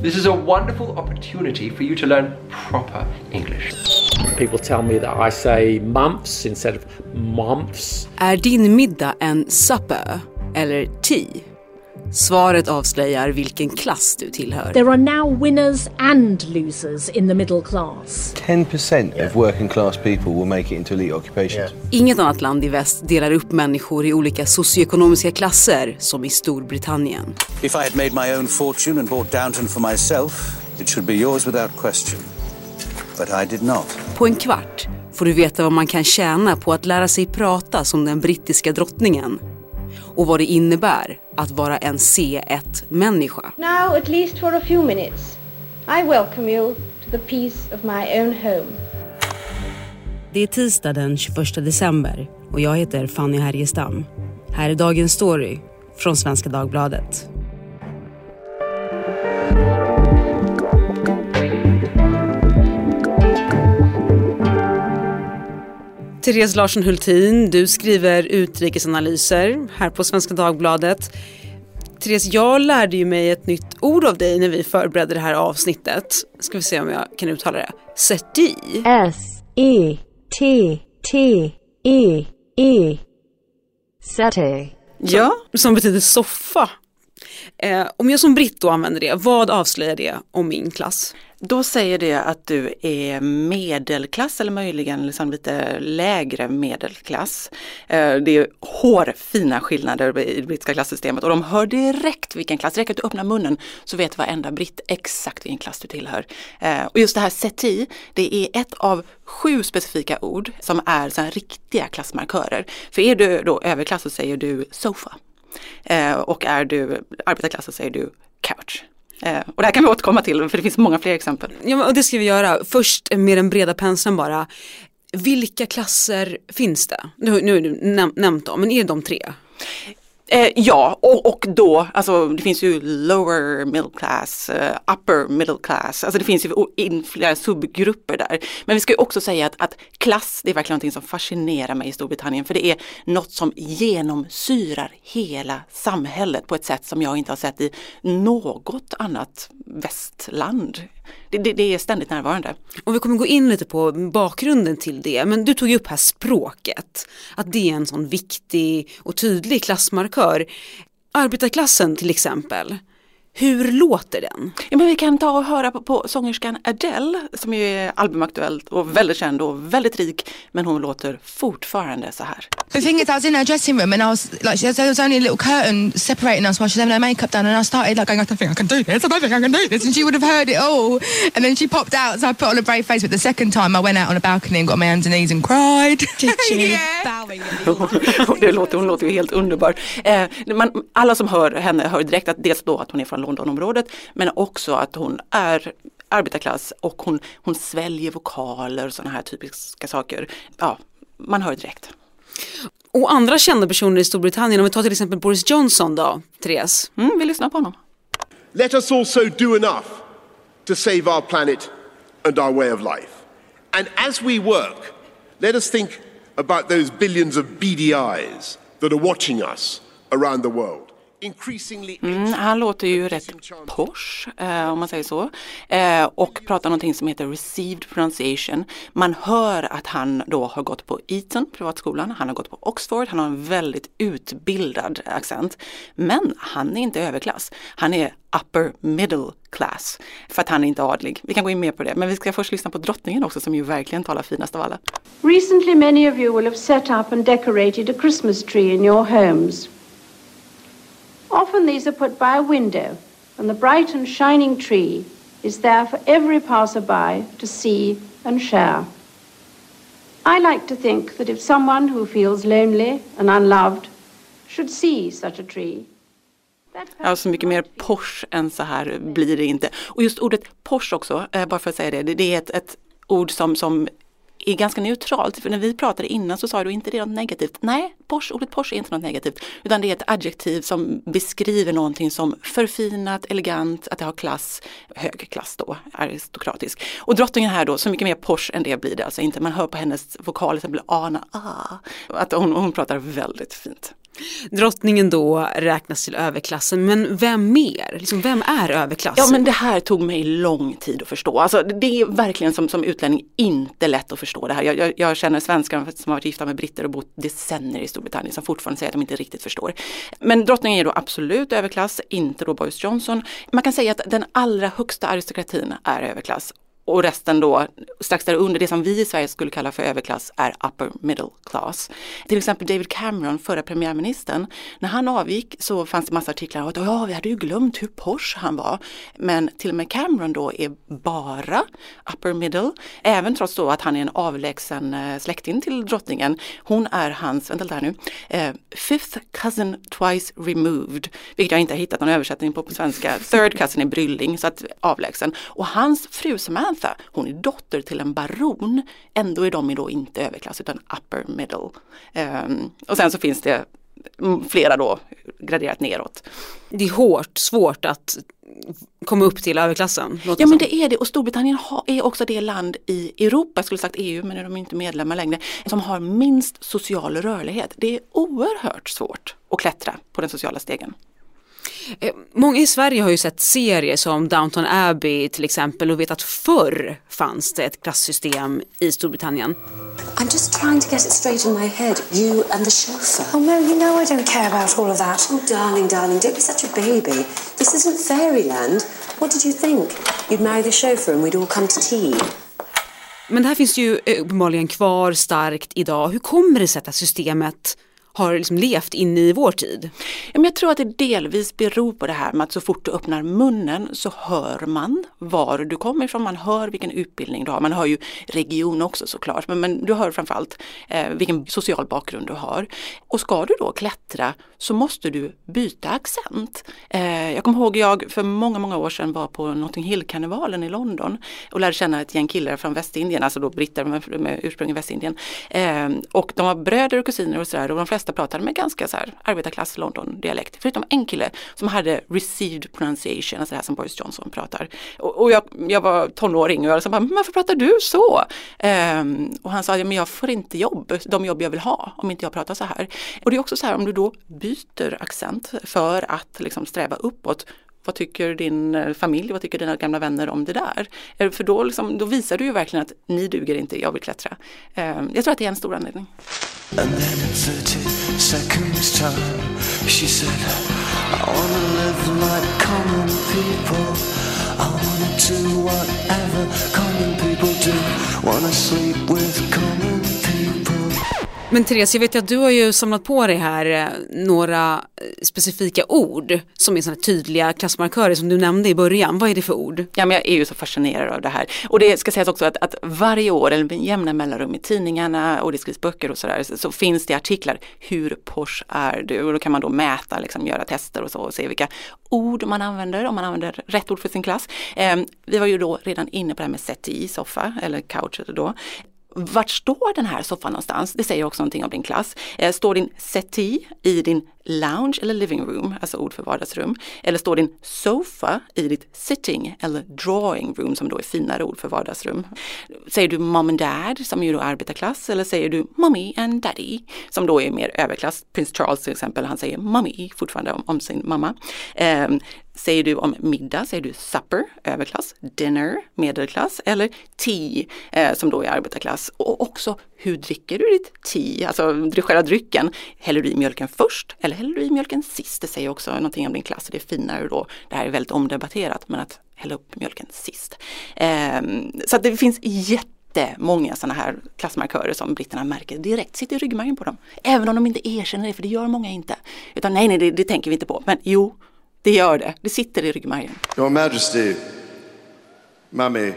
This is a wonderful opportunity for you to learn proper English. People tell me that I say months instead of months. Är din middag en supper eller tea? Svaret avslöjar vilken klass du tillhör. There are now winners and losers in the middle class. 10% of working class people will make it into elite occupations. Inget annat land i väst delar upp människor i olika socioekonomiska klasser som i Storbritannien. If I had made my own fortune and bought Downton for myself, it should be yours without question. But I did not. På en kvart får du veta vad man kan tjäna på att lära sig prata som den brittiska drottningen och vad det innebär att vara en C1-människa. Now, at least for a few minutes, I welcome you to the peace of my own home. Det är tisdag den 21 december och jag heter Fanny Härgestam. Här är dagens story från Svenska Dagbladet. Therese Larsson Hultin, du skriver utrikesanalyser här på Svenska Dagbladet. Therese, jag lärde ju mig ett nytt ord av dig när vi förberedde det här avsnittet. Ska vi se om jag kan uttala det. Seti. S-E-T-T-E-E. Seti. Ja, som betyder soffa. Eh, om jag som britt då använder det, vad avslöjar det om min klass? Då säger det att du är medelklass eller möjligen liksom lite lägre medelklass. Eh, det är hårfina skillnader i det brittiska klassystemet och de hör direkt vilken klass. Det räcker att du öppnar munnen så vet varenda britt exakt vilken klass du tillhör. Eh, och just det här SETI, det är ett av sju specifika ord som är så riktiga klassmarkörer. För är du då överklass så säger du sofa. Eh, och är du arbetarklass så säger du couch. Eh, och det här kan vi återkomma till för det finns många fler exempel. Ja, och det ska vi göra. Först med den breda penseln bara. Vilka klasser finns det? Nu, nu har du näm nämnt dem, men är det de tre? Eh, ja, och, och då, alltså det finns ju lower middle class, uh, upper middle class, alltså det finns ju in flera subgrupper där. Men vi ska ju också säga att, att klass, det är verkligen någonting som fascinerar mig i Storbritannien, för det är något som genomsyrar hela samhället på ett sätt som jag inte har sett i något annat västland. Det, det, det, är ständigt närvarande. Och vi kommer gå in lite på bakgrunden till det, men du tog ju upp här språket, att det är en sån viktig och tydlig klassmarkör. Arbetarklassen till exempel, hur låter den? Ja, men vi kan ta och höra på, på sångerskan Adele som ju är albumaktuellt och väldigt känd och väldigt rik. Men hon låter fortfarande så här. The thing is I was in her dressing room and I was like there was only a little curtain separating us while she's having her makeup done and I started like going I don't think I can do this I don't think I can do this and she would have heard it all and then she popped out so I put on a brave face but the second time I went out on a balcony and got my hands and knees and cried. det låter, hon låter ju helt underbar. Eh, man, alla som hör henne hör direkt att dels då att hon är från Londonområdet men också att hon är arbetarklass och hon, hon sväljer vokaler och sådana här typiska saker. Ja, man hör direkt. Och andra kända personer i Storbritannien, om vi tar till exempel Boris Johnson då, Therese? Mm, vi lyssnar på honom. Let us also do enough to save our planet and our way of life. And as we work, let us think about those billions of beady eyes that are watching us around the world. Mm, han låter ju rätt posh eh, om man säger så. Eh, och pratar någonting som heter received pronunciation. Man hör att han då har gått på Eton, privatskolan. Han har gått på Oxford. Han har en väldigt utbildad accent. Men han är inte överklass. Han är upper middle class. För att han är inte adlig. Vi kan gå in mer på det. Men vi ska först lyssna på drottningen också som ju verkligen talar finast av alla. Recently many of you will have set up and decorated a Christmas tree in your homes. Often these are put by a window, and the bright and shining tree is there for every passerby to see and share. I like to think that if someone who feels lonely and unloved should see such a tree, Ja, så mycket mer Porsche än så här blir det inte. Och just ordet Porsche också, eh, bara för att säga det, det är ett, ett ord som, som är ganska neutralt. För när vi pratade innan så sa du inte det är något negativt. Nej, Porsche, ordet Porsche är inte något negativt. Utan det är ett adjektiv som beskriver någonting som förfinat, elegant, att det har klass, hög klass då, aristokratisk. Och drottningen här då, så mycket mer Porsche än det blir det alltså inte. Man hör på hennes vokaler, till exempel Ana, ah, att hon, hon pratar väldigt fint. Drottningen då räknas till överklassen, men vem mer? Liksom, vem är överklassen? Ja men det här tog mig lång tid att förstå. Alltså, det är verkligen som, som utlänning inte lätt att förstå det här. Jag, jag, jag känner svenskar som har varit gifta med britter och bott decennier i Storbritannien som fortfarande säger att de inte riktigt förstår. Men drottningen är då absolut överklass, inte då Boris Johnson. Man kan säga att den allra högsta aristokratin är överklass och resten då strax där under det som vi i Sverige skulle kalla för överklass är upper middle class. Till exempel David Cameron, förra premiärministern, när han avgick så fanns det massa artiklar om att ja, vi hade ju glömt hur posh han var. Men till och med Cameron då är bara upper middle, även trots då att han är en avlägsen eh, släkting till drottningen. Hon är hans, vänta här nu, eh, fifth cousin twice removed, vilket jag inte har hittat någon översättning på på svenska. Third cousin är brylling, så att avlägsen. Och hans fru som är Samantha, hon är dotter till en baron. Ändå är de då inte överklass utan upper middle. Um, och sen så finns det flera då graderat neråt. Det är hårt, svårt att komma upp till överklassen. Ja men det är det och Storbritannien är också det land i Europa, jag skulle sagt EU men är de inte medlemmar längre, som har minst social rörlighet. Det är oerhört svårt att klättra på den sociala stegen. Eh, många i Sverige har ju sett serier som Downton Abbey till exempel och vet att förr fanns det ett klassystem i Storbritannien. I'm just trying to get it straight in my head. You and the chauffeur. Oh no, you know I don't care about all of that. Oh darling, darling, don't be such a baby. This isn't fairyland. What did you think? You'd marry the chauffeur and we'd all come to tea. Men det här finns ju eh, uppenbarligen kvar starkt idag. Hur kommer det sig att systemet har liksom levt in i vår tid? Jag tror att det delvis beror på det här med att så fort du öppnar munnen så hör man var du kommer ifrån, man hör vilken utbildning du har, man hör ju region också såklart, men, men du hör framförallt eh, vilken social bakgrund du har. Och ska du då klättra så måste du byta accent. Eh, jag kommer ihåg jag för många, många år sedan var på Notting Hill-karnevalen i London och lärde känna ett gäng killar från Västindien, alltså då britter med, med ursprung i Västindien. Eh, och de var bröder och kusiner och sådär och de flesta pratade med ganska så här arbetarklass London-dialekt. Förutom en kille som hade received pronunciation, alltså det här som Boris Johnson pratar. Och, och jag, jag var tonåring och jag liksom sa, men varför pratar du så? Um, och han sa, ja, men jag får inte jobb, de jobb jag vill ha om inte jag pratar så här. Och det är också så här om du då byter accent för att liksom sträva uppåt vad tycker din eh, familj, vad tycker dina gamla vänner om det där? Eh, för då, liksom, då visar du ju verkligen att ni duger inte, jag vill klättra. Eh, jag tror att det är en stor anledning. Wanna sleep with men Therese, jag vet ju att du har ju samlat på dig här eh, några eh, specifika ord som är sådana tydliga klassmarkörer som du nämnde i början. Vad är det för ord? Ja, men jag är ju så fascinerad av det här. Och det ska sägas också att, att varje år, eller med jämna mellanrum i tidningarna och det skrivs böcker och sådär, så, finns det artiklar. Hur posh är du? Och då kan man då mäta, liksom, göra tester och så och se vilka ord man använder, om man använder rätt ord för sin klass. Eh, vi var ju då redan inne på det här med settee, soffa eller couch då. Vart står den här soffan någonstans? Det säger också någonting om din klass. Eh, står din settee i din lounge eller living room, alltså ord för vardagsrum? Eller står din sofa i ditt sitting eller drawing room som då är finare ord för vardagsrum? Säger du mom and dad som ju då är arbetarklass eller säger du mommy and daddy som då är mer överklass? Prins Charles till exempel, han säger mommy fortfarande om, om sin mamma. Eh, Säger du om middag, säger du supper, överklass, dinner, medelklass eller tea eh, som då är arbetarklass. Och också hur dricker du ditt te? alltså själva drycken. Häller du i mjölken först eller häller du i mjölken sist? Det säger också någonting om din klass. Det är finare då. Det här är väldigt omdebatterat men att hälla upp mjölken sist. Eh, så att det finns jättemånga sådana här klassmarkörer som britterna märker direkt sitter i ryggmärgen på dem. Även om de inte erkänner det, för det gör många inte. Utan nej, nej, det, det tänker vi inte på. Men jo, det gör det. Det sitter i ryggmärgen. Your Majesty, Mummy.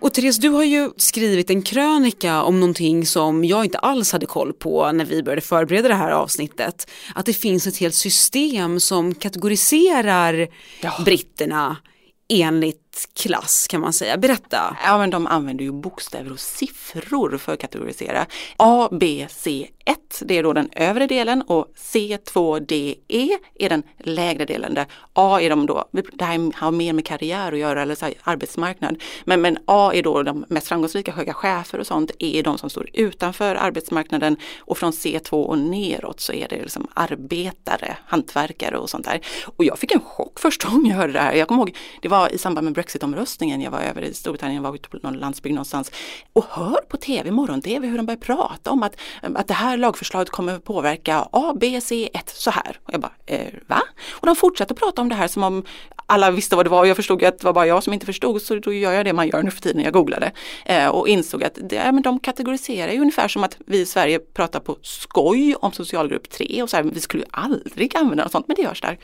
Och Therese, du har ju skrivit en krönika om någonting som jag inte alls hade koll på när vi började förbereda det här avsnittet. Att det finns ett helt system som kategoriserar ja. britterna enligt klass kan man säga. Berätta. Ja men de använder ju bokstäver och siffror för att kategorisera. A, B, C, 1 det är då den övre delen och C2DE är den lägre delen där A är de då, det här har mer med karriär att göra eller så här, arbetsmarknad. Men, men A är då de mest framgångsrika, höga chefer och sånt, E är de som står utanför arbetsmarknaden och från C2 och neråt så är det liksom arbetare, hantverkare och sånt där. Och jag fick en chock första gången jag hörde det här. Jag kommer ihåg, det var i samband med Brexitomröstningen, jag var över i Storbritannien, jag var ute på någon landsbygd någonstans och hör på tv, morgon-tv, hur de börjar prata om att, att det här lagförslaget kommer påverka A, B, C, 1 så här. Och jag bara, eh, va? Och de fortsatte prata om det här som om alla visste vad det var och jag förstod att det var bara jag som inte förstod så då gör jag det man gör nu för tiden, jag googlade eh, och insåg att det, ja, men de kategoriserar ju ungefär som att vi i Sverige pratar på skoj om socialgrupp 3 och så här, vi skulle ju aldrig använda något sånt men det görs där.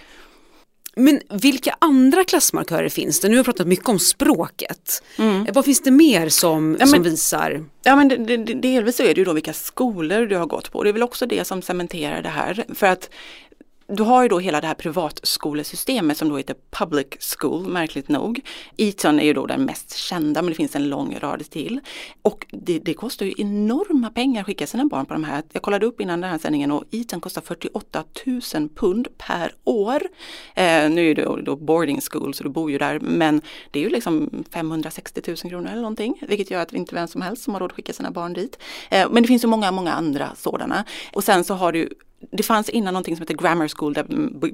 Men vilka andra klassmarkörer finns det? Nu har vi pratat mycket om språket. Mm. Vad finns det mer som, ja, men, som visar? Ja men det, det, delvis så är det ju då vilka skolor du har gått på. Det är väl också det som cementerar det här. För att du har ju då hela det här privatskolesystemet som då heter Public School, märkligt nog. Eton är ju då den mest kända men det finns en lång rad till. Och det, det kostar ju enorma pengar att skicka sina barn på de här. Jag kollade upp innan den här sändningen och Eton kostar 48 000 pund per år. Eh, nu är det då, då boarding school så du bor ju där men det är ju liksom 560 000 kronor eller någonting. Vilket gör att inte vem som helst som har råd att skicka sina barn dit. Eh, men det finns ju många, många andra sådana. Och sen så har du det fanns innan någonting som heter grammar school där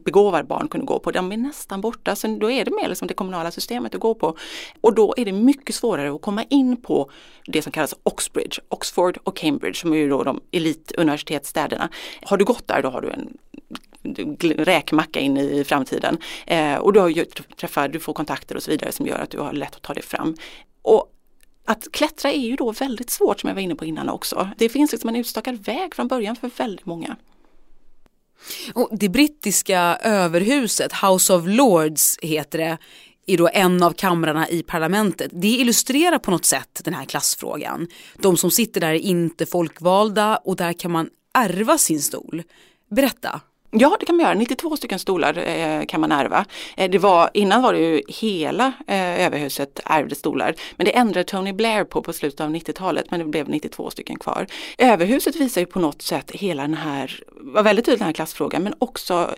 begåvade barn kunde gå på. De är nästan borta, så då är det mer liksom det kommunala systemet att gå på. Och då är det mycket svårare att komma in på det som kallas Oxbridge, Oxford och Cambridge som är ju då de elituniversitetsstäderna. Har du gått där då har du en räkmacka in i framtiden. Eh, och du har ju träffar, du får kontakter och så vidare som gör att du har lätt att ta dig fram. Och att klättra är ju då väldigt svårt som jag var inne på innan också. Det finns liksom en utstakad väg från början för väldigt många. Och det brittiska överhuset, House of Lords heter det, är då en av kamrarna i parlamentet. Det illustrerar på något sätt den här klassfrågan. De som sitter där är inte folkvalda och där kan man ärva sin stol. Berätta. Ja, det kan man göra. 92 stycken stolar eh, kan man ärva. Eh, det var, innan var det ju hela eh, överhuset ärvde stolar. Men det ändrade Tony Blair på på slutet av 90-talet men det blev 92 stycken kvar. Överhuset visar ju på något sätt hela den här, var väldigt tydlig den här klassfrågan men också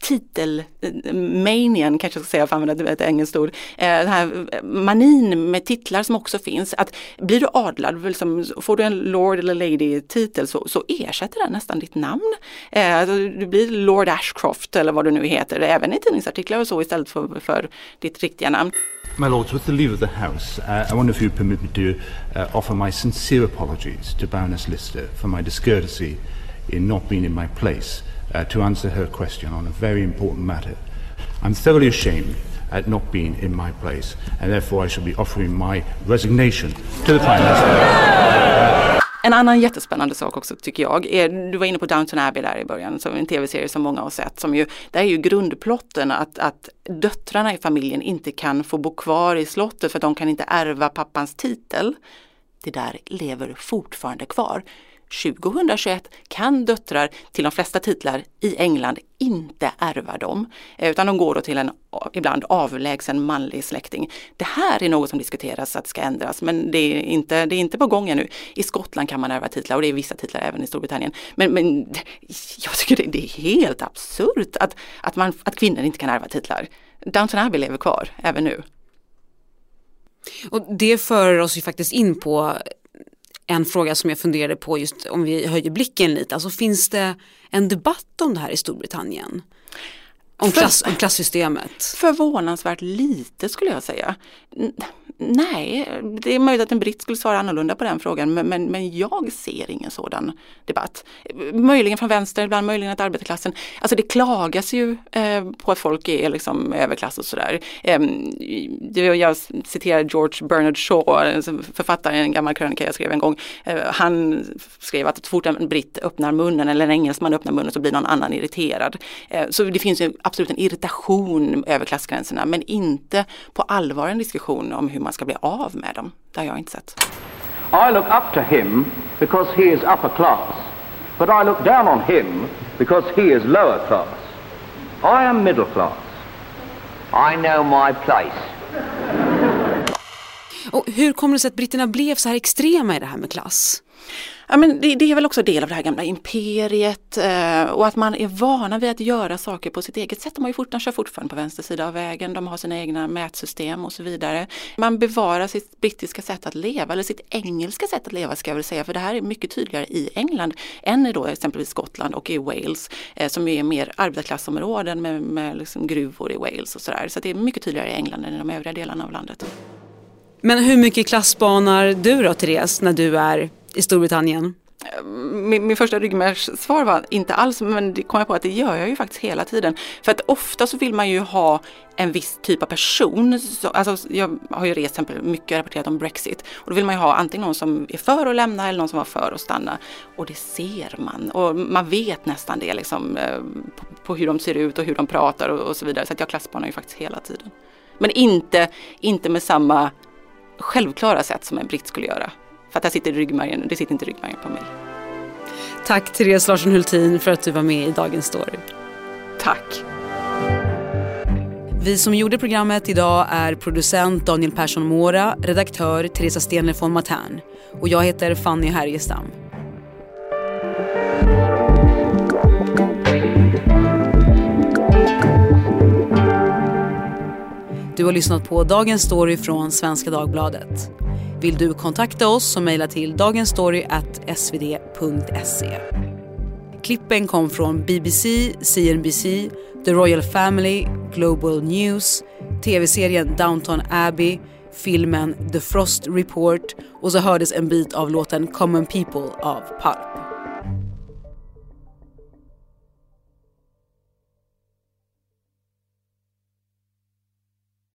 titelmanien eh, kanske jag ska säga för att använda ett engelskt ord. Eh, den här eh, manin med titlar som också finns. Att blir du adlad, liksom, får du en Lord eller Lady titel så, så ersätter den nästan ditt namn. Eh, alltså, du blir Lord Ashcroft eller vad du nu heter, även i tidningsartiklar och så istället för, för ditt riktiga namn. My Lords, with the leave of the House, uh, I wonder if you permit me to uh, offer my sincere apologies to Baroness Lister for my discourtesy in not being in my place uh, to answer her question on a very important matter. I'm thoroughly ashamed at not being in my place, and therefore I shall be offering my resignation to the Prime Minister. En annan jättespännande sak också tycker jag är, du var inne på Downton Abbey där i början, som en tv-serie som många har sett, som ju, där är ju grundplotten att, att döttrarna i familjen inte kan få bo kvar i slottet för att de kan inte ärva pappans titel. Det där lever fortfarande kvar. 2021 kan döttrar till de flesta titlar i England inte ärva dem, utan de går då till en ibland avlägsen manlig släkting. Det här är något som diskuteras att ska ändras, men det är inte, det är inte på gång ännu. I Skottland kan man ärva titlar och det är vissa titlar även i Storbritannien. Men, men jag tycker det, det är helt absurt att, att, man, att kvinnor inte kan ärva titlar. Downton Abbey lever kvar även nu. Och det för oss ju faktiskt in på en fråga som jag funderade på just om vi höjer blicken lite, alltså finns det en debatt om det här i Storbritannien? Om, klass, om klassystemet? Förvånansvärt lite skulle jag säga. Nej, det är möjligt att en britt skulle svara annorlunda på den frågan men, men, men, jag ser ingen sådan debatt. Möjligen från vänster, ibland möjligen att arbetarklassen. Alltså det klagas ju eh, på att folk är liksom överklass och sådär. Eh, jag citerar George Bernard Shaw, författaren, en gammal krönika jag skrev en gång. Eh, han skrev att så fort en britt öppnar munnen eller en engelsman öppnar munnen så blir någon annan irriterad. Eh, så det finns ju absolut en irritation över klassgränserna men inte på allvar en diskussion om hur man ska bli av med dem. Det har jag inte sett. I look up to him because he is upper class, but I look down on him because he is lower class. I am middle class. I know my place. Och hur kommer det sig att britterna blev så här extrema i det här med klass? Ja, men det, det, är väl också del av det här gamla imperiet eh, och att man är vana vid att göra saker på sitt eget sätt. De, har ju fort, de kör fortfarande på vänster sida av vägen, de har sina egna mätsystem och så vidare. Man bevarar sitt brittiska sätt att leva, eller sitt engelska sätt att leva ska jag väl säga, för det här är mycket tydligare i England än i då exempelvis Skottland och i Wales eh, som är mer arbetarklassområden med, med liksom gruvor i Wales och sådär. Så det är mycket tydligare i England än i de övriga delarna av landet. Men hur mycket klass spanar du då Therese när du är i Storbritannien? Eh, min, min första ryggmärgssvar var inte alls, men det kom jag på att det gör jag ju faktiskt hela tiden. För att ofta så vill man ju ha en viss typ av person. Så, alltså, jag har ju rest exempel mycket rapporterat om Brexit och då vill man ju ha antingen någon som är för att lämna eller någon som var för att stanna. Och det ser man och man vet nästan det liksom eh, på, på hur de ser ut och hur de pratar och, och så vidare. Så att jag klasspanar ju faktiskt hela tiden. Men inte, inte med samma självklara sätt som en britt skulle göra. För att det sitter i ryggmärgen, det sitter inte i ryggmärgen på mig. Tack Therese Larsson Hultin för att du var med i Dagens Story. Tack. Vi som gjorde programmet idag är producent Daniel Persson Mora, redaktör Teresa Stenler von Matern och jag heter Fanny Härgestam. Du har lyssnat på Dagens Story från Svenska Dagbladet. Vill du kontakta oss så mejla till dagensstory.svd.se. Klippen kom från BBC, CNBC, The Royal Family, Global News, tv-serien Downton Abbey, filmen The Frost Report och så hördes en bit av låten Common People av Pulp.